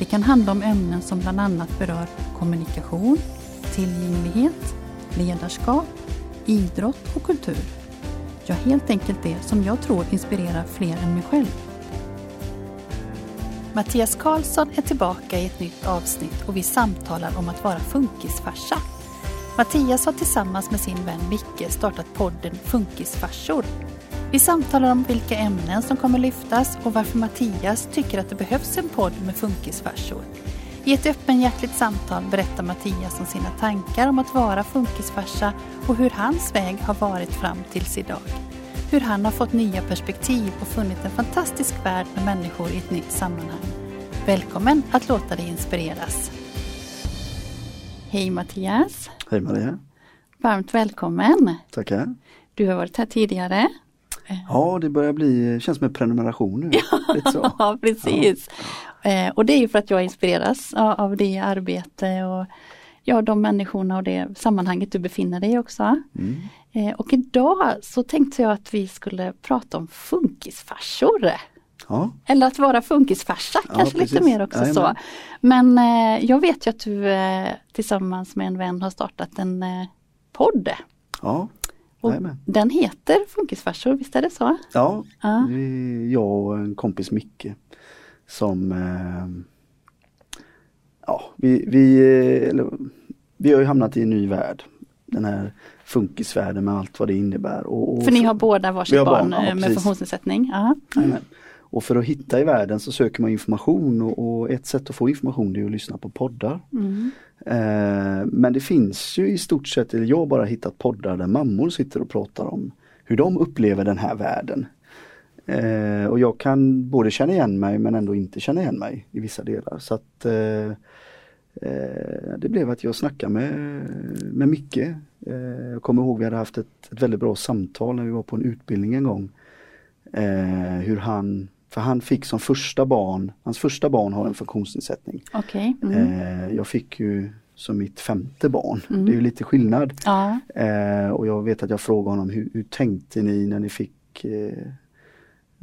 Det kan handla om ämnen som bland annat berör kommunikation, tillgänglighet, ledarskap, idrott och kultur. Ja, helt enkelt det som jag tror inspirerar fler än mig själv. Mattias Karlsson är tillbaka i ett nytt avsnitt och vi samtalar om att vara funkisfarsa. Mattias har tillsammans med sin vän Micke startat podden Funkisfarsor. Vi samtalar om vilka ämnen som kommer lyftas och varför Mattias tycker att det behövs en podd med funkisfarsor. I ett öppenhjärtligt samtal berättar Mattias om sina tankar om att vara funkisfarsa och hur hans väg har varit fram tills idag. Hur han har fått nya perspektiv och funnit en fantastisk värld med människor i ett nytt sammanhang. Välkommen att låta dig inspireras. Hej Mattias! Hej Maria! Varmt välkommen! Tackar! Du har varit här tidigare. Ja, det börjar bli, känns som en prenumeration nu. Ja, precis. Ja. Eh, och det är ju för att jag inspireras av, av det arbete och ja, de människorna och det sammanhanget du befinner dig i också. Mm. Eh, och idag så tänkte jag att vi skulle prata om funkisfarsor. Ja. Eller att vara funkisfarsa, ja, kanske precis. lite mer också så. Men eh, jag vet ju att du eh, tillsammans med en vän har startat en eh, podd. Ja. Och den heter Funkisfarsor, visst är det så? Ja, ja. jag och en kompis Micke som eh, Ja, vi, vi, eller, vi har ju hamnat i en ny värld. Den här funkisvärlden med allt vad det innebär. Och, och för ni har båda varsitt barn, barn ja, med funktionsnedsättning? Och för att hitta i världen så söker man information och, och ett sätt att få information är att lyssna på poddar. Mm. Eh, men det finns ju i stort sett, eller jag har bara hittat poddar där mammor sitter och pratar om hur de upplever den här världen. Eh, och jag kan både känna igen mig men ändå inte känna igen mig i vissa delar. Så att eh, eh Det blev att jag snackade med, med Micke. Eh, jag kommer ihåg vi hade haft ett, ett väldigt bra samtal när vi var på en utbildning en gång. Eh, hur han för han fick som första barn, hans första barn har en funktionsnedsättning. Okay. Mm. Eh, jag fick ju som mitt femte barn. Mm. Det är ju lite skillnad. Ja. Eh, och jag vet att jag frågade honom hur, hur tänkte ni när ni fick eh,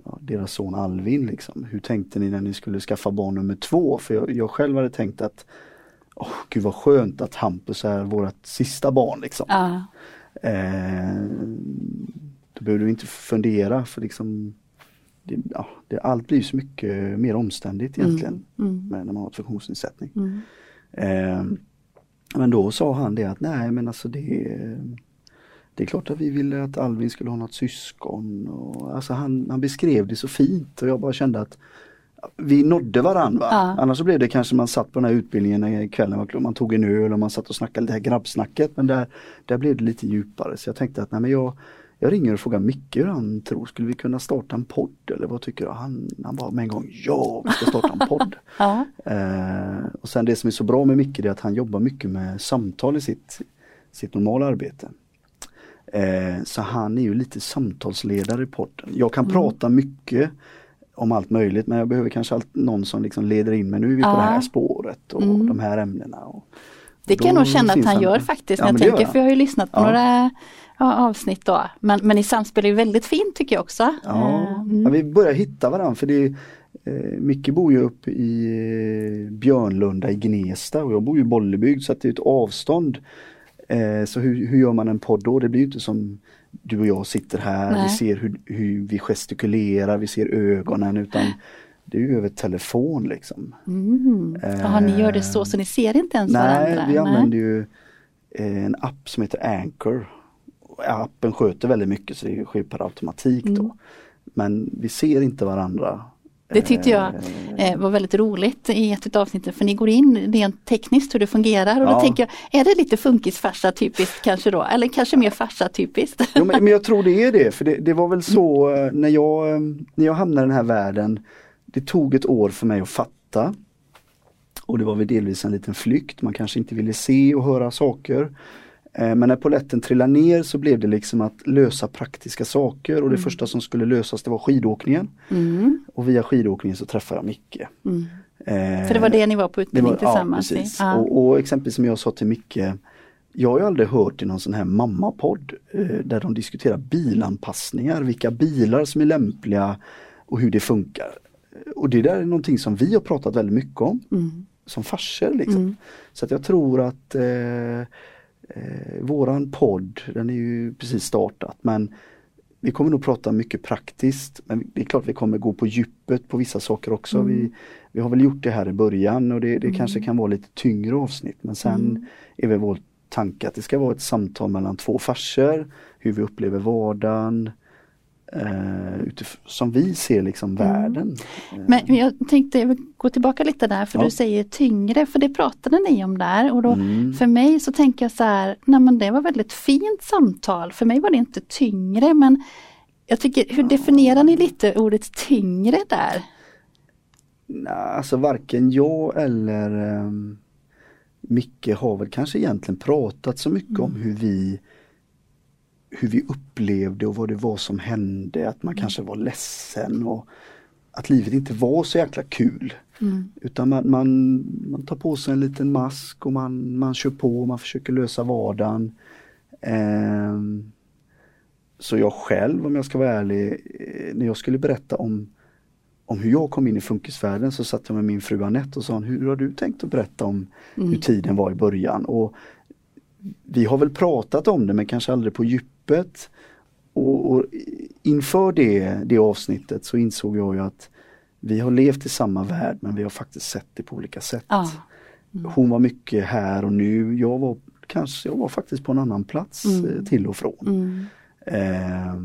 ja, deras son Alvin liksom. Hur tänkte ni när ni skulle skaffa barn nummer två? För jag, jag själv hade tänkt att oh, Gud vad skönt att Hampus är vårt sista barn liksom. Ja. Eh, då behöver du inte fundera för liksom det, ja, det, allt blir så mycket mer omständigt mm. egentligen mm. När man har ett funktionsnedsättning. Mm. Eh, men då sa han det att nej men alltså det Det är klart att vi ville att Alvin skulle ha något syskon. Och, alltså han, han beskrev det så fint och jag bara kände att vi nådde varandra. Ja. Annars så blev det kanske man satt på den här utbildningen när kvällen var klar, man tog en öl och man satt och snackade lite här grabbsnacket men där, där blev det lite djupare så jag tänkte att nej men jag jag ringer och frågar Micke hur han tror, skulle vi kunna starta en podd eller vad tycker du? Han, han bara med en gång, ja vi ska starta en podd. ja. eh, och sen det som är så bra med Micke är att han jobbar mycket med samtal i sitt, sitt normala arbete. Eh, så han är ju lite samtalsledare i podden. Jag kan mm. prata mycket om allt möjligt men jag behöver kanske allt, någon som liksom leder in mig, nu är vi på det här spåret och mm. de här ämnena. Och, det kan jag nog känna att han gör faktiskt. Ja, jag tänker, för jag har ju lyssnat på ja. några avsnitt då. Men, men ni samspelar ju väldigt fint tycker jag också. Ja, eh, mm. ja vi börjar hitta varandra för det eh, Micke bor ju uppe i eh, Björnlunda i Gnesta och jag bor ju i Bollebygd så att det är ett avstånd. Eh, så hur, hur gör man en podd då? Det blir inte som du och jag sitter här, Nej. vi ser hur, hur vi gestikulerar, vi ser ögonen utan det är ju över telefon liksom. Mm. Jaha, ni gör det så, så ni ser inte ens nej, varandra? Nej, vi använder ju en app som heter Anchor appen sköter väldigt mycket så det sker per automatik då. Mm. Men vi ser inte varandra. Det tyckte jag eh, eh var väldigt roligt i ett av avsnitten för ni går in rent tekniskt hur det fungerar och ja. då tänker jag, är det lite funkisfarsa typiskt kanske då? Eller kanske mer farsa typiskt? Jo, men, men, jag tror det är det, för det, det var väl så eh, när jag, när jag hamnade i den här världen. Det tog ett år för mig att fatta. Och det var väl delvis en liten flykt, man kanske inte ville se och höra saker. Eh, men när poletten trillade ner så blev det liksom att lösa praktiska saker och det mm. första som skulle lösas det var skidåkningen. Mm. Och via skidåkningen så träffade jag Micke. Mm. Eh, För det var det ni var på utbildning var, tillsammans? Ja, precis. Ja. Och, och, exempelvis som jag sa till Micke jag har aldrig hört i någon sån här mammapodd eh, där de diskuterar bilanpassningar, vilka bilar som är lämpliga och hur det funkar. Och det där är någonting som vi har pratat väldigt mycket om mm. som farser. Liksom. Mm. Så att jag tror att eh, eh, våran podd, den är ju precis startat men vi kommer nog prata mycket praktiskt men det är klart vi kommer gå på djupet på vissa saker också. Mm. Vi, vi har väl gjort det här i början och det, det mm. kanske kan vara lite tyngre avsnitt men sen mm. är väl vår tanke att det ska vara ett samtal mellan två farser, hur vi upplever vardagen, eh, som vi ser liksom mm. världen. Men jag tänkte gå tillbaka lite där för ja. du säger tyngre, för det pratade ni om där och då mm. för mig så tänker jag så här, nej men det var väldigt fint samtal, för mig var det inte tyngre men jag tycker, hur definierar ni lite ordet tyngre där? Nej, alltså varken jag eller um, Micke har väl kanske egentligen pratat så mycket mm. om hur vi hur vi upplevde och vad det var som hände, att man mm. kanske var ledsen och att livet inte var så jäkla kul. Mm. Utan man, man, man, tar på sig en liten mask och man, man kör på och man försöker lösa vardagen. Eh, så jag själv, om jag ska vara ärlig, eh, när jag skulle berätta om, om hur jag kom in i funkisvärlden så satt jag med min fru Anette och sa hur har du tänkt att berätta om mm. hur tiden var i början? Och vi har väl pratat om det men kanske aldrig på djupet. Och, och, inför det, det avsnittet så insåg jag ju att vi har levt i samma värld men vi har faktiskt sett det på olika sätt. Ah. Mm. Hon var mycket här och nu, jag var kanske, jag var faktiskt på en annan plats mm. Eh, till och från. Mm. Eh,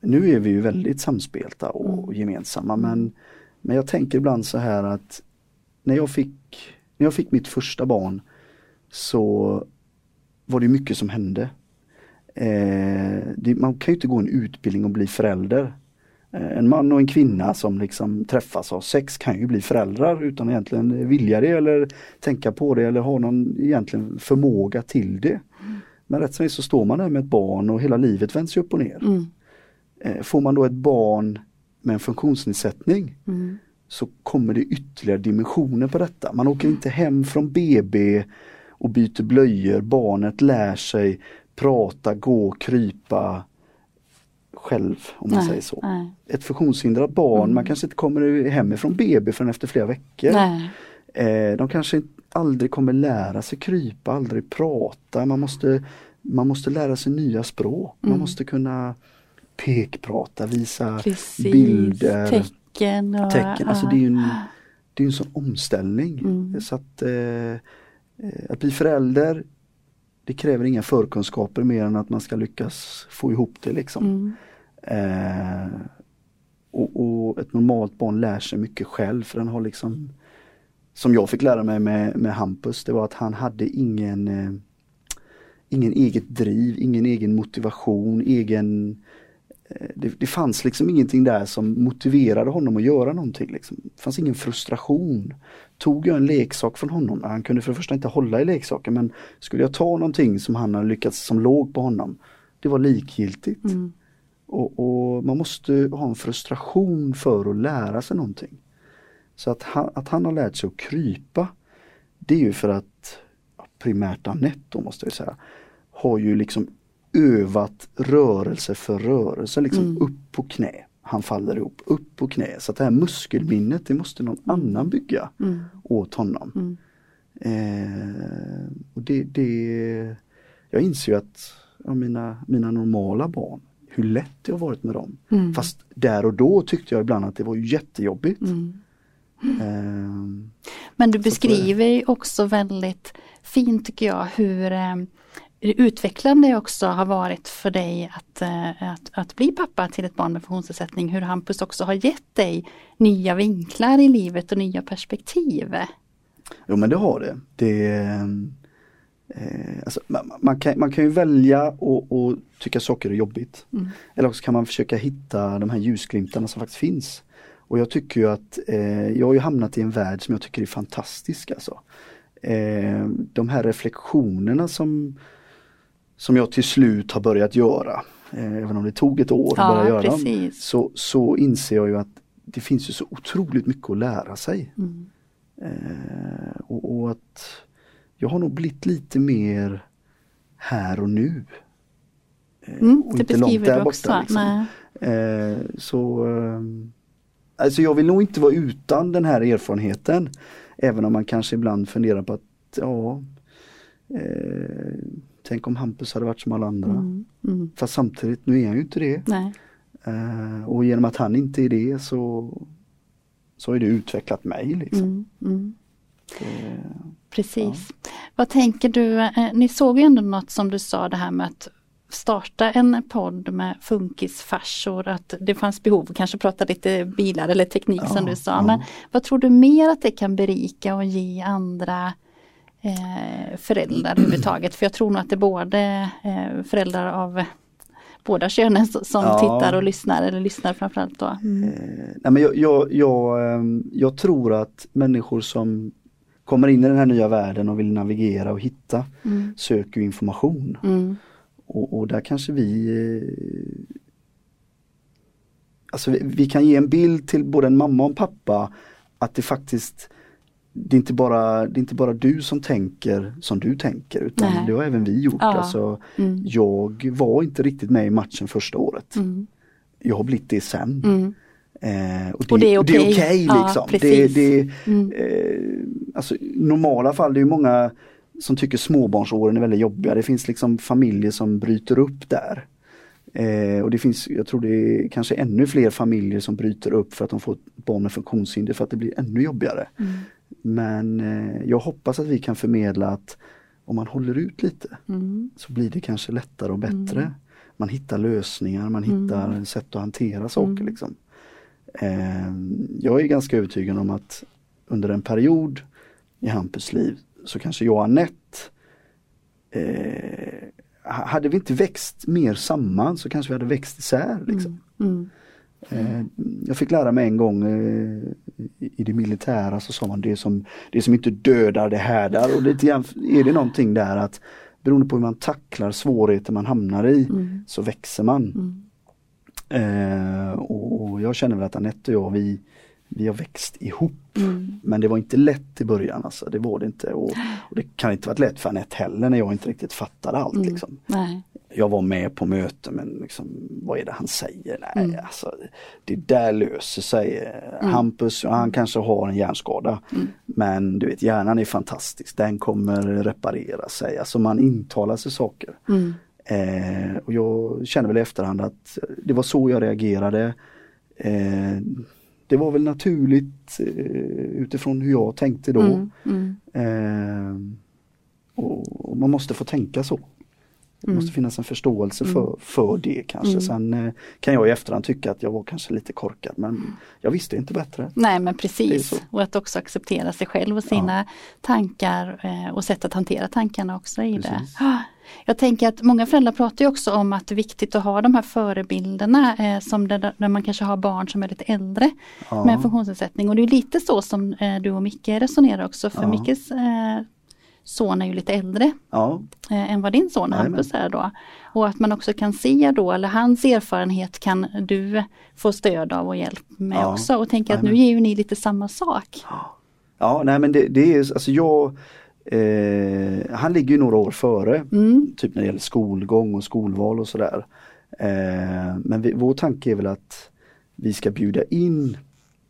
nu är vi ju väldigt samspelta och, och gemensamma men, men jag tänker ibland så här att när jag fick, när jag fick mitt första barn så var det mycket som hände. Eh, det, man kan ju inte gå en utbildning och bli förälder. Eh, en man och en kvinna som liksom träffas av sex kan ju bli föräldrar utan egentligen vilja det eller tänka på det eller ha någon egentligen förmåga till det. Mm. Men rätt som så står man där med ett barn och hela livet vänds upp och ner. Mm. Eh, får man då ett barn med en funktionsnedsättning mm. så kommer det ytterligare dimensioner på detta. Man åker inte hem från BB och byter blöjor. Barnet lär sig prata, gå, krypa själv om man nej, säger så. Nej. Ett funktionshindrat barn, mm. man kanske inte kommer hemifrån BB förrän efter flera veckor. Eh, de kanske aldrig kommer lära sig krypa, aldrig prata. Man måste, man måste lära sig nya språk. Mm. Man måste kunna pekprata, visa Precis. bilder. Tecken. Och, tecken. Alltså det är ju en, det är en sån omställning. Mm. Så att eh, Eh, att bli förälder det kräver inga förkunskaper mer än att man ska lyckas få ihop det liksom. Mm. Eh, och, och, ett normalt barn lär sig mycket själv för den har liksom Som jag fick lära mig med, med Hampus, det var att han hade ingen eh, Ingen eget driv, ingen egen motivation, egen det, det, fanns liksom ingenting där som motiverade honom att göra någonting. Liksom. Det fanns ingen frustration. Tog jag en leksak från honom, han kunde för det första inte hålla i leksaken men skulle jag ta någonting som han hade lyckats, som låg på honom, det var likgiltigt. Mm. Och, och, man måste ha en frustration för att lära sig någonting. Så att han, att han har lärt sig att krypa, det är ju för att primärt Anette måste jag säga, har ju liksom övat rörelse för rörelse, liksom mm. upp på knä. Han faller ihop, upp på knä. Så det här muskelminnet det måste någon annan bygga mm. åt honom. Mm. Eh, och det, det, jag inser ju att ja, mina, mina normala barn, hur lätt det har varit med dem. Mm. Fast där och då tyckte jag ibland att det var jättejobbigt. Mm. Eh, Men du beskriver ju också väldigt fint tycker jag hur eh, utvecklande också har varit för dig att, eh, att, att bli pappa till ett barn med funktionsnedsättning. Hur Hampus också har gett dig nya vinklar i livet och nya perspektiv. Jo men det har det. det eh, alltså, man, man, kan, man kan ju välja och, tycka saker är jobbigt. Mm. Eller också kan man försöka hitta de här ljusglimtarna som faktiskt finns. Och jag tycker ju att eh, jag har hamnat i en värld som jag tycker är fantastisk alltså. Eh, de här reflektionerna som, som jag till slut har börjat göra, eh, även om det tog ett år ja, att börja göra dem, så, så inser jag ju att det finns ju så otroligt mycket att lära sig. Mm. Eh, och, och, att jag har nog blivit lite mer här och nu. Eh, mm, och det inte beskriver långt där du också. Borta, liksom. eh, så ehm, Alltså jag vill nog inte vara utan den här erfarenheten. Även om man kanske ibland funderar på att ja eh, Tänk om Hampus hade varit som alla andra. Mm, mm. Fast samtidigt, nu är han ju inte det. Eh, och genom att han inte är det så så har det utvecklat mig. Liksom. Mm, mm. Det, Precis. Ja. Vad tänker du, eh, ni såg ju ändå något som du sa det här med att starta en podd med funkisfarsor, att det fanns behov att kanske prata lite bilar eller teknik ja, som du sa. Ja. Men vad tror du mer att det kan berika och ge andra eh, föräldrar överhuvudtaget? För jag tror nog att det är både eh, föräldrar av båda könen som ja. tittar och lyssnar eller lyssnar framförallt då. Mm. Nej men jag, jag, jag, ehm, jag, tror att människor som kommer in i den här nya världen och vill navigera och hitta mm. söker information. Mm. Och, och, där kanske vi eh, Alltså vi, vi, kan ge en bild till både en mamma och en pappa att det faktiskt det är, inte bara, det är inte bara du som tänker som du tänker utan Nej. det har även vi gjort. Ja. Alltså, mm. Jag var inte riktigt med i matchen första året. Mm. Jag har blivit det sen. Mm. Eh, och, det, och, det, är okej. Okay. okay liksom. ja, det, det, mm. eh, alltså, normala fall, det är många som tycker småbarnsåren är väldigt jobbiga. Det finns liksom familjer som bryter upp där. Eh, och det finns, jag tror det är kanske ännu fler familjer som bryter upp för att de får barn med funktionshinder för att det blir ännu jobbigare. Mm. Men eh, jag hoppas att vi kan förmedla att om man håller ut lite mm. så blir det kanske lättare och bättre. Mm. Man hittar lösningar, man hittar mm. sätt att hantera saker. Mm. Liksom. Eh, jag är ganska övertygad om att under en period i Hampus liv så kanske jag och Anette eh, hade vi inte växt mer samman så kanske vi hade växt isär. Liksom. Mm. Mm. Eh, jag fick lära mig en gång eh, i det militära så sa man det som, det som inte dödar det härdar och lite grann är det någonting där att beroende på hur man tacklar svårigheter man hamnar i mm. så växer man. Mm. Eh, och, och, jag känner väl att Anette och jag vi, vi har växt ihop. Mm. Men det var inte lätt i början alltså, det var det inte. Och, och, det kan inte varit lätt för Anette heller när jag inte riktigt fattade allt. Mm. Liksom. Jag var med på möten men liksom, vad är det han säger? Nej, mm. alltså, det där löser sig. Mm. Hampus, han kanske har en hjärnskada. Mm. Men du vet hjärnan är fantastisk, den kommer reparera sig. Alltså man intalar sig saker. Mm. Eh, och jag känner väl i efterhand att det var så jag reagerade. Eh, det var väl naturligt eh, utifrån hur jag tänkte då. Mm, mm. Eh, och, och, man måste få tänka så. Det mm. måste finnas en förståelse för, mm. för det kanske. Mm. Sen eh, kan jag i efterhand tycka att jag var kanske lite korkad men jag visste inte bättre. Nej men precis och att också acceptera sig själv och sina ja. tankar eh, och sätt att hantera tankarna också i precis. det. Jag tänker att många föräldrar pratar också om att det är viktigt att ha de här förebilderna eh, som där, där, man kanske har barn som är lite äldre ja. med funktionsnedsättning och det är lite så som eh, du och Micke resonerar också för ja. Mickes eh, son är ju lite äldre ja. eh, än vad din son Hampus är då. Och att man också kan se då, eller hans erfarenhet kan du få stöd av och hjälp med ja. också och tänka att nu ger ju ni lite samma sak. Ja, nej men det, det är alltså jag Eh, han ligger ju några år före, mm. typ när det gäller skolgång och skolval och sådär. Eh, men vi, vår tanke är väl att vi ska bjuda in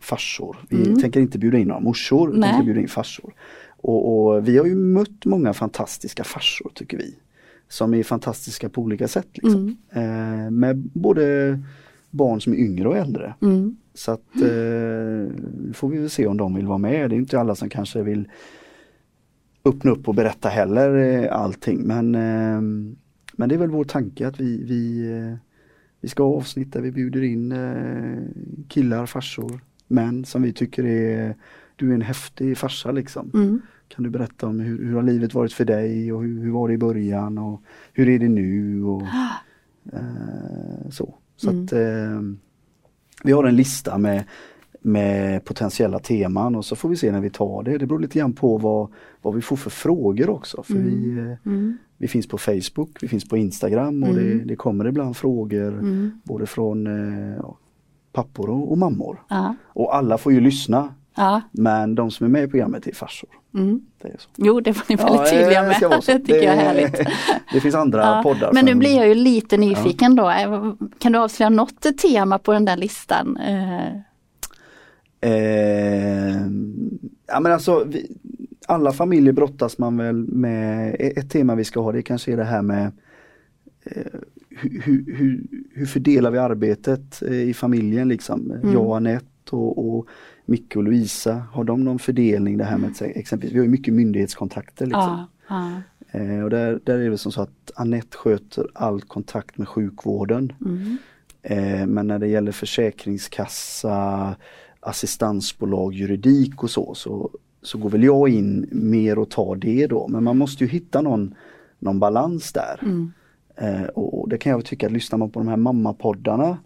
farsor. Vi mm. tänker inte bjuda in några morsor, vi tänker bjuda in farsor. Och, och, vi har ju mött många fantastiska farsor tycker vi. Som är fantastiska på olika sätt. Liksom. Mm. Eh, med både barn som är yngre och äldre. Mm. Så att eh, får vi se om de vill vara med. Det är inte alla som kanske vill öppna upp och berätta heller eh, allting men, ehm, men det är väl vår tanke att vi, vi, eh, vi ska ha avsnitt där vi bjuder in eh, killar, farsor, män som vi tycker är du är en häftig farsa liksom. Mm. Kan du berätta om hur, hur har livet varit för dig och hur, hur var det i början och hur är det nu och eh, så. Så mm. att eh, vi har en lista med med potentiella teman och så får vi se när vi tar det. Det beror lite grann på vad, vad vi får för frågor också. För mm. vi, eh, mm. vi finns på Facebook, vi finns på Instagram och mm. det, det, kommer ibland frågor mm. både från eh, pappor och, och mammor. Aha. Och alla får ju lyssna. Ja. Men de som är med i programmet är farsor. Mm. Det är så. Jo det var ni väldigt ja, tydliga med. Det, det tycker det, jag är härligt. det finns andra ja. poddar. Men nu blir jag ju lite nyfiken då. Kan du avslöja något tema på den där listan? Eh, Eh, ja men alltså vi, alla familjer brottas man väl med, ett tema vi ska ha det kanske är det här med eh, hur, hur, hur, fördelar vi arbetet eh, i familjen liksom? Mm. Jag och Anette och, och Micke och Louisa, har de någon fördelning det här med exempelvis, vi har ju mycket myndighetskontakter liksom. Ja, ja. Eh, och där, där är det som så att Anette sköter all kontakt med sjukvården. Mm. Eh, men när det gäller försäkringskassa, assistansbolag, juridik och så, så, så går väl jag in mer och tar det då. Men man måste ju hitta någon, någon balans där. Mm. Eh, och det kan jag tycka, att lyssnar man på de här mammapoddarna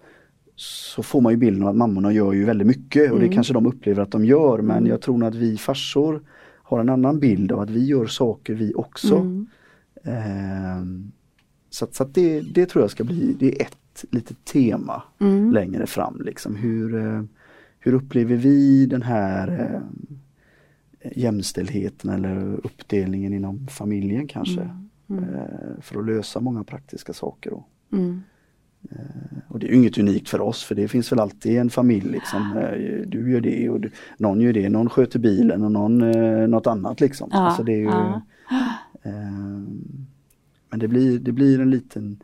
så får man ju bilden av att mammorna gör ju väldigt mycket och mm. det kanske de upplever att de gör men mm. jag tror nog att vi farsor har en annan bild av att vi gör saker vi också. Mm. Eh, så, så det, det tror jag ska bli, det är ett litet tema mm. längre fram liksom hur eh, hur upplever vi den här eh, jämställdheten eller uppdelningen inom familjen kanske? Mm. Mm. Eh, för att lösa många praktiska saker. Då. Mm. Eh, och det är inget unikt för oss för det finns väl alltid en familj liksom. Eh, du gör det och du, någon gör det, någon sköter bilen och någon eh, något annat liksom. Ja, alltså det är ju, ja. eh, men det blir, det blir en liten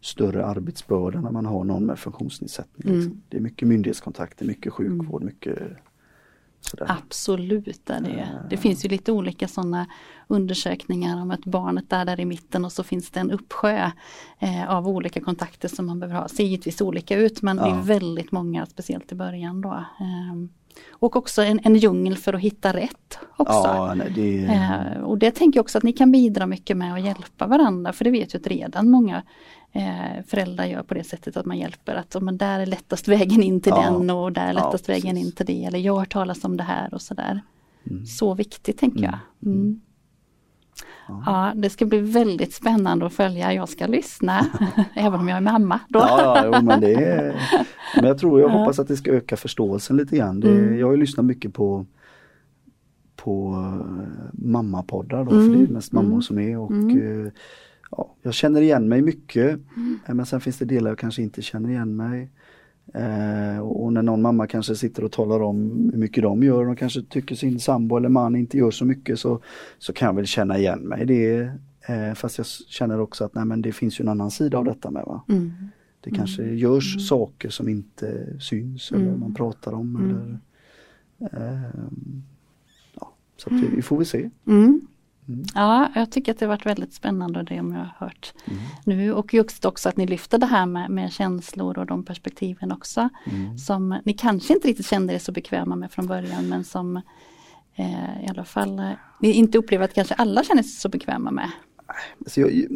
större arbetsbörda när man har någon med funktionsnedsättning. Mm. Liksom. Det är mycket myndighetskontakter, mycket sjukvård, mm. mycket sådär. Absolut är det. Det finns ju lite olika sådana undersökningar om att barnet är där i mitten och så finns det en uppsjö eh, av olika kontakter som man behöver ha. Ser givetvis olika ut men ja. det är väldigt många, speciellt i början då. Eh, och också en, en djungel för att hitta rätt också. Ja, det... Eh, och det tänker jag också att ni kan bidra mycket med att hjälpa varandra för det vet jag att redan många eh, föräldrar gör på det sättet att man hjälper att men där är lättast vägen in till ja. den och där är lättast ja, vägen in till det eller jag har hört talas om det här och sådär. Mm. Så viktigt tänker jag. Mm. Mm. Ja. det ska bli väldigt spännande att följa. Jag ska lyssna, även om jag är mamma. Då. Ja, ja men, det är, men jag tror, jag hoppas att det ska öka förståelsen lite grann. Det, mm. Jag har lyssnat mycket på på eh, mammapoddar då, mm. för det är mest mammor mm. som är och mm. Eh, ja, jag känner igen mig mycket mm. men sen finns det delar jag kanske inte känner igen mig. Eh, och när någon mamma kanske sitter och talar om hur mycket de gör och de kanske tycker sin sambo eller man inte gör så mycket så, så kan jag väl känna igen mig i det. Eh, fast jag känner också att nej, men det finns ju en annan sida av detta med. Va? Mm. Det kanske mm. görs mm. saker som inte syns eller mm. man pratar om. Mm. Eller, eh, ja, så vi, vi, får väl se. Mm. Ja, jag tycker att det har varit väldigt spännande det jag har hört mm. nu och just också att ni lyfter det här med, med känslor och de perspektiven också. Mm. Som ni kanske inte riktigt kände er så bekväma med från början men som eh, i alla fall eh, ni inte upplever att kanske alla känner sig så bekväma med. Alltså jag,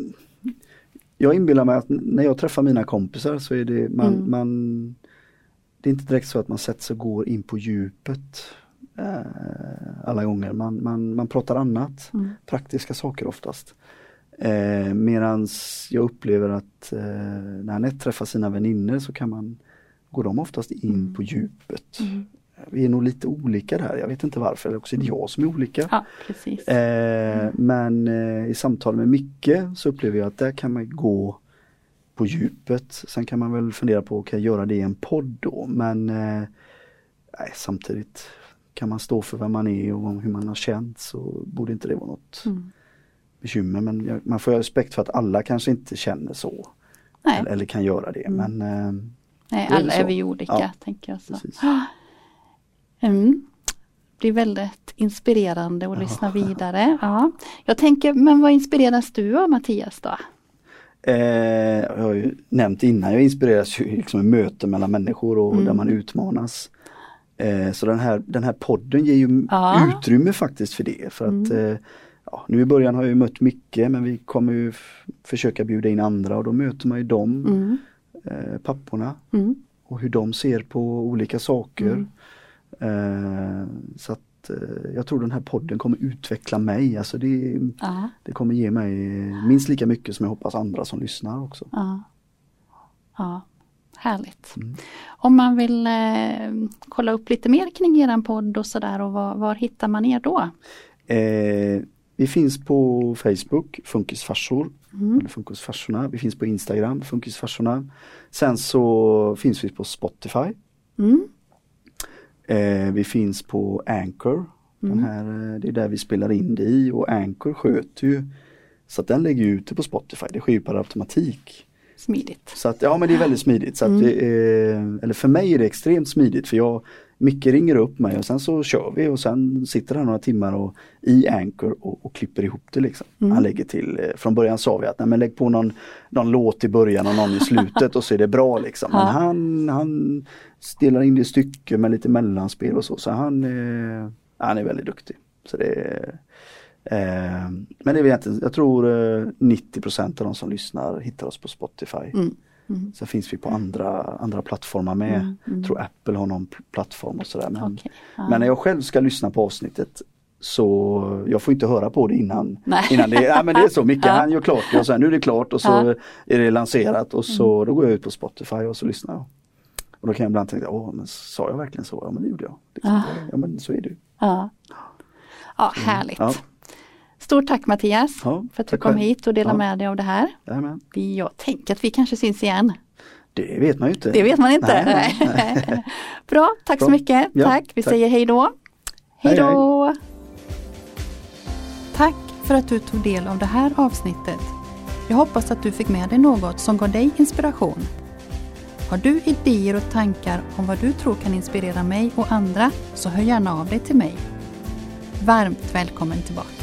jag inbillar mig att när jag träffar mina kompisar så är det man, mm. man Det är inte direkt så att man sätter sig och går in på djupet alla gånger. Man, man, man pratar annat, mm. praktiska saker oftast. Eh, medans jag upplever att eh, när Anette träffar sina vänner så kan man går de oftast in mm. på djupet. Mm. Vi är nog lite olika där, jag vet inte varför, eller också är det jag som är olika. Ja, eh, mm. Men eh, i samtal med Micke så upplever jag att där kan man gå på djupet. Sen kan man väl fundera på, kan jag göra det i en podd då? Men eh, samtidigt kan man stå för vem man är och hur man har känt så borde inte det vara något mm. bekymmer. Men man får ha respekt för att alla kanske inte känner så. Eller, eller, kan göra det. Mm. Men, eh, Nej, alla är, är vi olika ja, tänker jag. Så. Mm. Det blir väldigt inspirerande att ja. lyssna vidare. Ja. Jag tänker, men vad inspireras du av Mattias då? Eh, jag har ju nämnt innan, jag inspireras ju liksom i möten mellan människor och mm. där man utmanas. Eh, så den här, den här podden ger ju ja. utrymme faktiskt för det. För att mm. eh, ja, Nu i början har jag mött Micke men vi kommer ju försöka bjuda in andra och då möter man ju dem, mm. eh, papporna. Mm. Och hur de ser på olika saker. Mm. Så att jag tror den här podden kommer utveckla mig. Alltså det, det kommer ge mig minst lika mycket som jag hoppas andra som lyssnar också. Ja. Härligt. Mm. Om man vill eh, kolla upp lite mer kring eran podd och sådär och var, var, hittar man er då? Eh, vi finns på Facebook, Funkisfarsor, mm. eller Funkisfarsorna. Vi finns på Instagram, Funkisfarsorna. Sen så finns vi på Spotify. Mm. Eh, vi finns på Anchor. Den mm. här, eh, det är där vi spelar in det i och Anchor sköter ju så att den lägger ut det på Spotify. Det sker ju per automatik. Smidigt. Så att, ja men det är väldigt smidigt. Så att mm. är, eller för mig är det extremt smidigt för jag Micke ringer upp mig och sen så kör vi och sen sitter han några timmar och, i Anchor och, och klipper ihop det. Liksom. Mm. Han lägger till, eh, från början sa vi att nej, men lägg på någon, någon låt i början och någon i slutet och så är det bra. Liksom. Men han, han delar in det i stycken med lite mellanspel och så. Så han, eh, han är väldigt duktig. Så det eh, men det vet jag, jag tror eh, 90% av de som lyssnar hittar oss på Spotify. Mm. Mm. Sen finns vi på andra, andra plattformar med. Mm. Mm. Jag tror Apple har någon plattform och sådär. Men, okay. ah. men när jag själv ska lyssna på avsnittet så jag får inte höra på det innan. innan det, ja, men det är så, Micke ja. han gör klart det och sen nu är det klart och så ja. är det lanserat och så mm. då går jag ut på Spotify och så lyssnar jag. Och då kan jag ibland tänka, åh men sa jag verkligen så? Ja men det gjorde jag. Liksom. Ah. Ja men så är det. Ja, ja härligt. Stort tack Mattias ja, för att du kom hit och delade ja. med dig av det här. Jajamän. Jag tänker att vi kanske syns igen. Det vet man ju inte. Det vet man inte. Nej, nej. Bra, tack Bra. så mycket. Ja, tack, vi tack. säger hej då. Hej då! Hej, hej. Tack för att du tog del av det här avsnittet. Jag hoppas att du fick med dig något som gav dig inspiration. Har du idéer och tankar om vad du tror kan inspirera mig och andra så hör gärna av dig till mig. Varmt välkommen tillbaka!